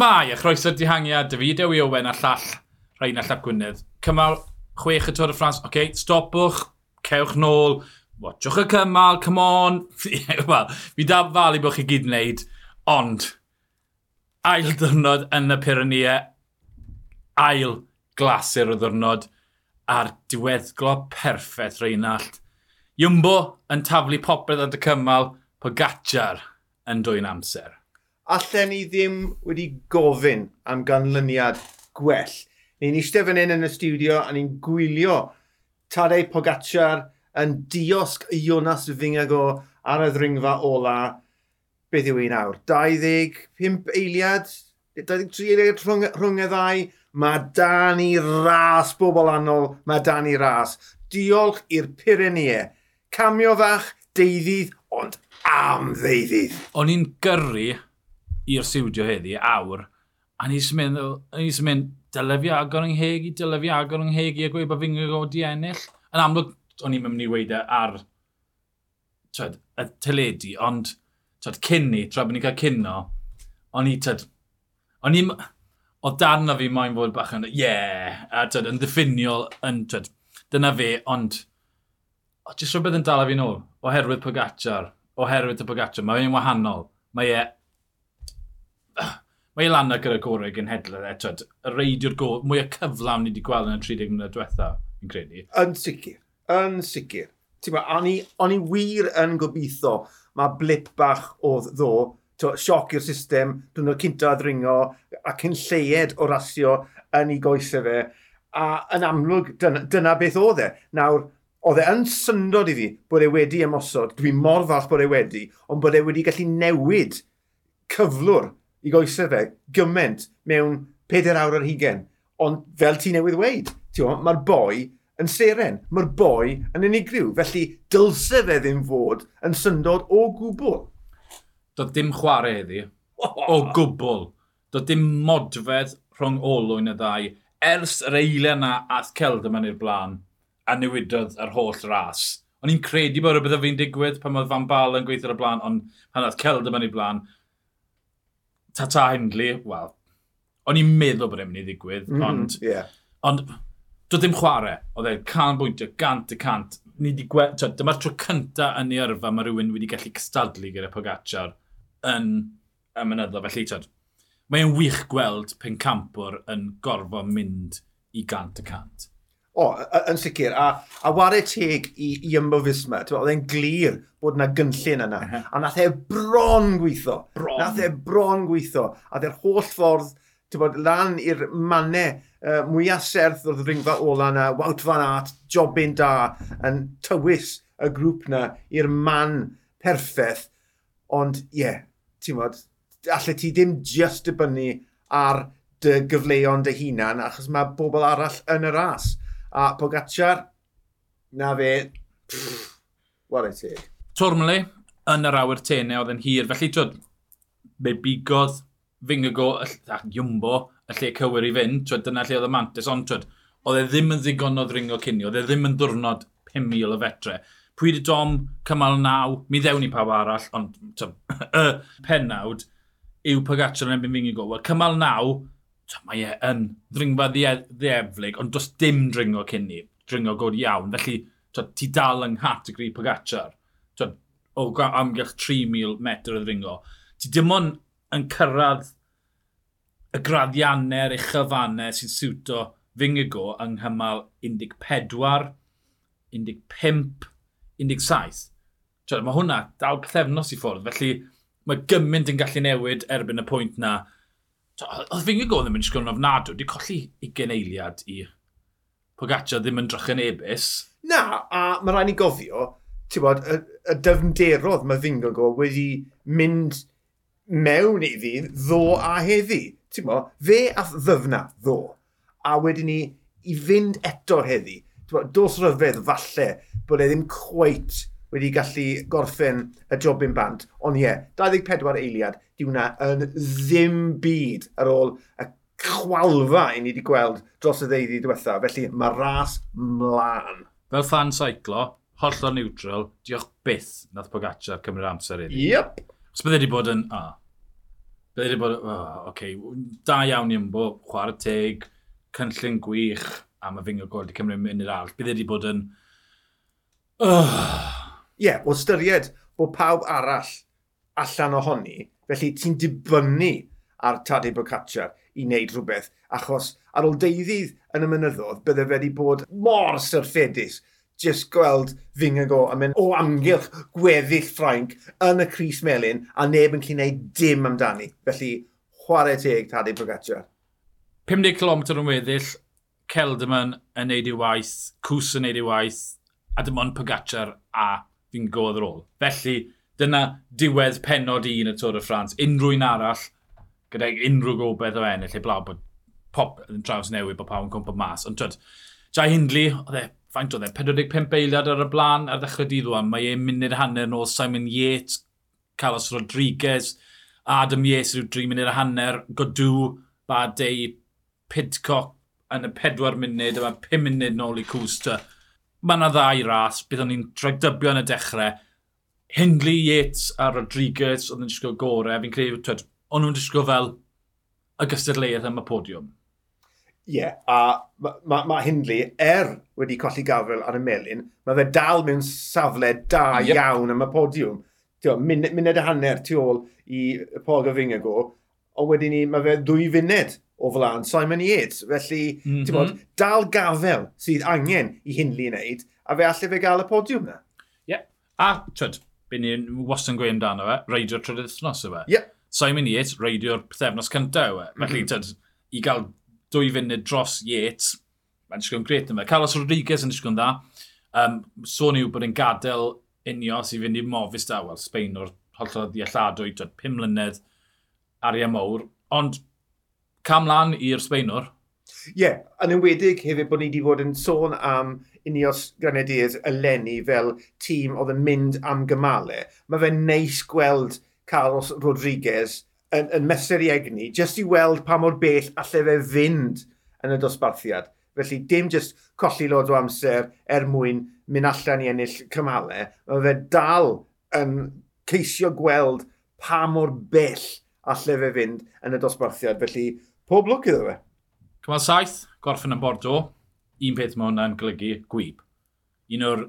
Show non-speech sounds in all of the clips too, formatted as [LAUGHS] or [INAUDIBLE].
Mae a chroeso dihangiad, David Ewi Owen a llall rhain a llap Gwynedd. Cymal chwech y Tôr y Ffrans, oce, okay, stopwch, cewch nôl, watchwch y cymal, come on. [LAUGHS] Wel, fi da falu bod chi gyd wneud, ond ail ddwrnod yn y Pyrenia, ail glasur o ddwrnod a'r diweddglo perffaith Reinald. Iwmbo yn taflu popeth at y cymal, Pogacar yn dwy'n amser allan ni ddim wedi gofyn am ganlyniad gwell. Ni'n eistedd fan hyn yn y studio a ni'n gwylio Tadei Pogacar yn diosg Jonas Fingago ar y ddringfa ola. Beth yw un nawr? 25 eiliad? 23 eiliad rhwng, rhwng y ddau? Mae dan i ras, bobl annol, mae dan i ras. Diolch i'r Pyrenea. Camio fach, deuddydd, ond am ddeuddydd. O'n i'n gyrru i'r siwdio heddi, awr, a ni sy'n mynd, ni sy'n mynd, dylai fi agor yng Nghegi, dylai fi agor yng Nghegi, a gweud bod fi'n gwybod godi ennill. Yn amlwg, o'n i'n mynd i weid e ar twed, y teledu, ond twed, cynni, tra bod ni'n cael cynno, o'n i, twed, o'n i, o darna fi moyn fod bach yn, ie, yeah, a twed, yn ddiffiniol, yn, twed, dyna fe, ond, o, jyst rhywbeth yn dal a fi nôl, oherwydd Pogacar, oherwydd y Pogacar, mae e'n wahanol, mae e Mae Ilana gyda gorau genhedlau e, twyd, y reidio'r go, mwy o cyflawn ni wedi gweld yn y 30 mlynedd diwetha, yn credu. Yn sicr, yn sicr. Ti'n gwybod, o'n i wir yn gobeithio, mae blip bach oedd ddo, sioc i'r system, dwi'n o'r cynta ddringo, ac yn lleied o rasio yn ei goesau fe. A yn amlwg, dyna, dyna beth oedd e. Nawr, oedd e yn syndod i fi bod e wedi ymosod, dwi mor falch bod e wedi, ond bod e wedi gallu newid cyflwr i goesau fe gymaint mewn 4 awr ar hugen. Ond fel ti newydd weid, mae'r boi yn seren, mae'r boi yn unigryw, felly dylse fe ddim fod yn syndod o gwbl. Doedd dim chwarae iddi, o gwbl. Doedd dim modfedd rhwng olwyn y ddau, ers yr eiliau yna ath celd yma i'r blaen, a newidodd yr holl ras. O'n i'n credu bod rhywbeth o fi'n digwydd pan oedd Van Bal yn gweithio ar y blaen, ond pan oedd celd yma i'r blaen, Tata Hindley, wel, o'n i'n meddwl bod e'n mynd i ddigwydd, mm, ond... Yeah. Ond, doedd ddim chwarae. Oedd e'n canolbwyntio gant y cant. Ni wedi gweld, dyma'r tro cynta yn ei yrfa mae rhywun wedi gallu cystadlu gyda Pogacar yn y mynyddo. Felly, tyd, mae'n wych gweld pen campwr yn gorfod mynd i gant y cant. O, yn sicr. A, a ware teg i, i ymbyfus yma, oedd e'n glir bod yna gynllun yna. Uh -huh. A nath e bron gweithio. Bron. Nath e bron gweithio. A dde'r holl ffordd bod, lan i'r mannau uh, mwyaf serth o'r ringfa ola yna, Wout Van Aert, Jobyn Da, yn tywys y grŵp yna i'r man perffaith. Ond, ie, yeah, ti'n bod, allai ti ddim just dibynnu ar dy gyfleon dy hunan, achos mae bobl arall yn y ras. A Pogacar, na fe, pff, what a take. Tormley, yn yr awyr tenau oedd yn hir, felly twyd, fe bigodd Fingago a Jumbo y lle cywir i fynd, twyd, dyna lle oedd y mantis, ond twyd, oedd e ddim yn ddigon o ddringo cynio, oedd e ddim yn ddwrnod 5,000 o fetre. Pwy di dom cymal naw, mi ddewn i pawb arall, ond [LAUGHS] y penawd, yw Pogacar yn ebyn Fingago. Wel, cymal naw, mae e yn ddringfa ddieflig, ond does dim dringo cyn ni, dringo god iawn. Felly, to, ti dal yng nghategori Pogacar, to, o amgylch 3,000 metr o ddringo. Ti dim ond yn cyrraedd y graddiannau a'r uchafannau sy'n siwto Fingigo yng nghymal 14, 15, 17. Tio, mae hwnna dal pethefnos i ffwrdd, felly mae gymaint yn gallu newid erbyn y pwynt na Oedd fi'n gwybod ddim yn sgwrn ofnadw, wedi colli i geneiliad i Pogaccia ddim yn drach yn ebys. Na, a mae rhaid ni gofio, ti'n bod, y, y dyfnderodd mae fi'n gwybod wedi mynd mewn iddi ddo a heddi. Ti'n bod, fe a ddyfna ddo, a wedyn ni i fynd eto heddi. Ti'n mo, dos ryfedd falle bod e ddim cweit wedi gallu gorffen y jobyn bant. Ond ie, 24 eiliad, di hwnna yn ddim byd ar ôl y chwalfa i ni wedi gweld dros y ddeuddi diwetha. Felly mae ras mlaen. Fel fan saiclo, holl hollol neutral, diolch byth nath Pogacar cymryd amser iddi. Yep. Os bydde wedi bod yn, a, ah, bydde wedi bod, o, oh, okay, da iawn i ymbo, chwarae teg, cynllun gwych, a mae fy nghyr wedi cymryd mynd i'r arall. Bydde wedi bod yn, oh, yeah, o styried bod pawb arall allan ohoni, felly ti'n dibynnu ar Tadej Bocacar i wneud rhywbeth, achos ar ôl deuddydd yn y mynyddodd, bydde fe wedi bod mor syrffedus just gweld Fingago yn mynd o amgylch gweddill Ffrainc yn y Cris Melin a neb yn cyn neud dim amdani. Felly, chwarae teg Tadej Pogacar. 50 km yn weddill, Celdaman yn neud ei waith, Cws yn neud ei waith, a dim ond Pogacar a fi'n godd ar ôl. Felly, dyna diwedd penod un y Tôr y Ffrans. Unrhyw un arall, gyda unrhyw gobeith o ennill, lle blaw bod pop yn traws newid bod pawb yn cwmpa mas. Ond twyd, Jai Hindley, oedd e, faint oedd e, 45 eiliad ar y blaen ar ddechrau dydd o'n, mae e'n munud hanner yn ôl Simon Yates, Carlos Rodriguez, Adam Yates rhyw 3 munud a hanner, Godw, Badei, Pidcock yn y 4 munud, yma 5 munud nôl i Cwsta mae yna ddau ras, bydd o'n i'n dragdybio yn y dechrau. Hindley, Yates a Rodriguez oedd yn disgwyl gorau. Fi'n credu, twyd, o'n nhw'n disgwyl fel y gystadleuaeth am y podiwm. Ie, yeah, a mae ma, ma Hindley, er wedi colli gafel ar y melin, mae fe dal mewn safle da yep. iawn am y podiwm. Tio, mun, muned y hanner tu ôl i Paul Gavinga go, ond wedyn ni, mae fe ddwy funed o flaen Simon Yates. Felly, mm -hmm. bod, dal gafel sydd angen i Hindley wneud, a fe allai fe gael y podiwm na. Ie. Yeah. A, twyd, be ni wastad yn gweud amdano fe, reidio'r trydydd wythnos yw e. Ie. Yeah. Simon Yates, reidio'r pethefnos cyntaf yw e. Mhm. Felly, mm -hmm. twyd, i gael dwy funud dros Yates, mae'n disgwyl yn gret yma. Carlos Rodriguez yn disgwyl yn dda. Um, sôn yw bod yn gadael unio sy'n fynd i mofis da, wel, Sbein o'r hollol ddialladwy, 5 mlynedd, arian mowr. Ond cam lan i'r Sbeinwr. Ie, yeah, yn ymwedig hefyd bod ni wedi fod yn sôn am Unios Grenadiers eleni fel tîm oedd yn mynd am gymalau. Mae fe'n neis gweld Carlos Rodriguez yn, yn mesur i egni, jyst i weld pa mor bell allai fe fynd yn y dosbarthiad. Felly dim jyst colli lod o amser er mwyn mynd allan i ennill cymalau, mae fe dal yn ceisio gweld pa mor bell allai fe fynd yn y dosbarthiad. Felly Pob lwc iddo fe. Cymal saith, gorffen yn Bordeaux. Un peth mae hwnna'n golygu, gwyb. Un o'r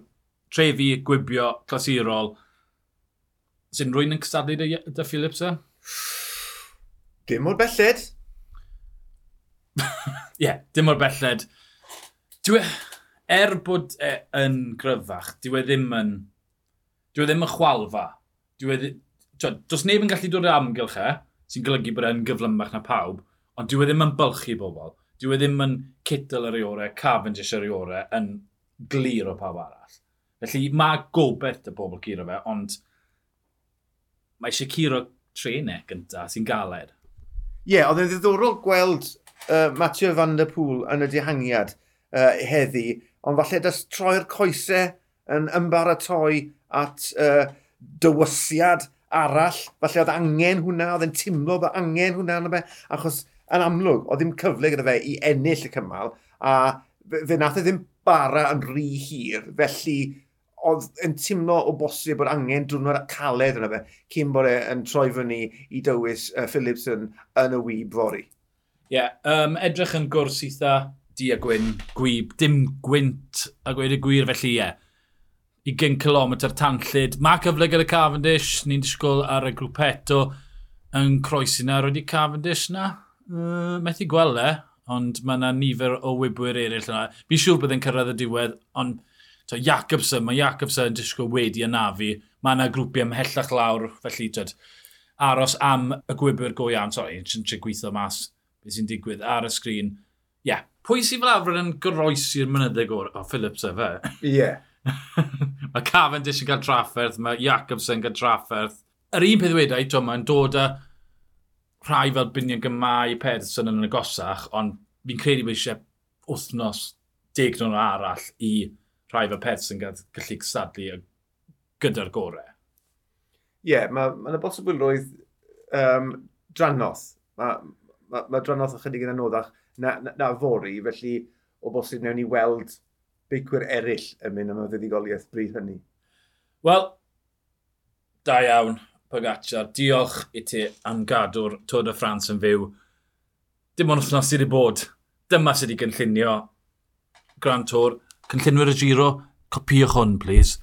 trefi gwibio clasurol. Sy'n rwy'n yn cystadlu dy, dy Philips e? Dim o'r belled. [LAUGHS] Ie, yeah, dim o'r belled. Dwi, e, er bod e, yn gryfach, dwi e ddim yn... Dwi e ddim yn chwalfa. Dwi e ddim... Does neb yn gallu dod o'r amgylch e, sy'n golygu bod e'n gyflymach na pawb ond dyw e ddim yn bylchu bobl. Dyw e ddim yn cytl ar ei orau, Cavendish ar ei orau, yn glir o pawb arall. Felly mae gobeith y bobl curo fe, ond mae eisiau curo trenau gyntaf sy'n galed. Ie, yeah, oedd e'n ddiddorol gweld uh, Mathieu van der Pŵl yn y dihangiad uh, heddi, ond falle dys troi'r coesau yn ymbaratoi at uh, dywysiad arall. Falle oedd angen hwnna, oedd e'n timlo bod angen hwnna yna y be, achos yn amlwg, oedd ddim cyfle gyda fe i ennill y cymal, a fe nath e ddim bara yn rhy hir, felly oedd yn teimlo o bosib bod angen diwrnod caled yna fe, cyn bod e'n troi fyny i dywys uh, Phillipson yn y wyb fori. Ie, yeah, um, edrych yn gwrs eitha di a gwyn, gwyb, dim gwynt a gweud y gwir felly ie. Yeah. 20 km tanllyd. Mae cyfle gyda Cavendish, ni'n disgwyl ar y grwpeto yn croesi na. Roeddi Cavendish na? Uh, methu gweld e, ond mae yna nifer o wybwyr eraill yna. Fi'n siŵr bydd e'n cyrraedd y diwedd, ond to, Jacobson, mae Jacobson yn disgwyl wedi anafu. Mae yna grwpi ymhellach lawr, felly tyd, aros am y gwybwyr go iawn. Sorry, yn tre gweithio mas beth sy'n digwydd ar y sgrin. Ie, yeah. pwy sy'n fel arfer yn goroesi'r mynyddig o'r oh, Phillips e fe? [LAUGHS] Ie. Yeah. mae Cavendish yn cael trafferth, mae Jacobson yn cael trafferth. Yr un peth wedau, mae'n dod â rhai fel binion gymau Pedersen yn y gosach, ond fi'n credu bod eisiau wythnos deg nhw'n arall i rhai fel Pedersen gallu gysadlu gyda'r gorau. Ie, yeah, mae yna ma bosibl roedd um, drannoth. Mae ma, ma drannoth ychydig yn anoddach na, na, na fori, felly o bosib newn ni weld beicwyr eraill yn mynd am y ddiddigoliaeth bryd hynny. Wel, da iawn. Pogacar. Diolch i ti am gadw'r Tôr y Ffrans yn fyw. Dim ond wythnos sydd wedi bod. Dyma sydd wedi gynllunio Grand Tôr. Cynllunwyr y Giro, copiwch hwn, please.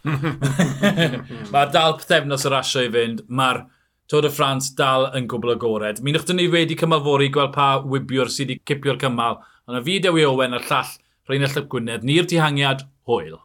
[LAUGHS] Mae'r dal pethefnos yr asio i fynd. Mae'r Tôr y Ffrans dal yn gwbl agored. Mi wnwch ni wedi cymalfori gweld pa wybiwr sydd wedi cipio'r cymal. Ond y fideo i Owen a'r llall Rhain y Llyp Gwynedd, ni'r dihangiad, hwyl.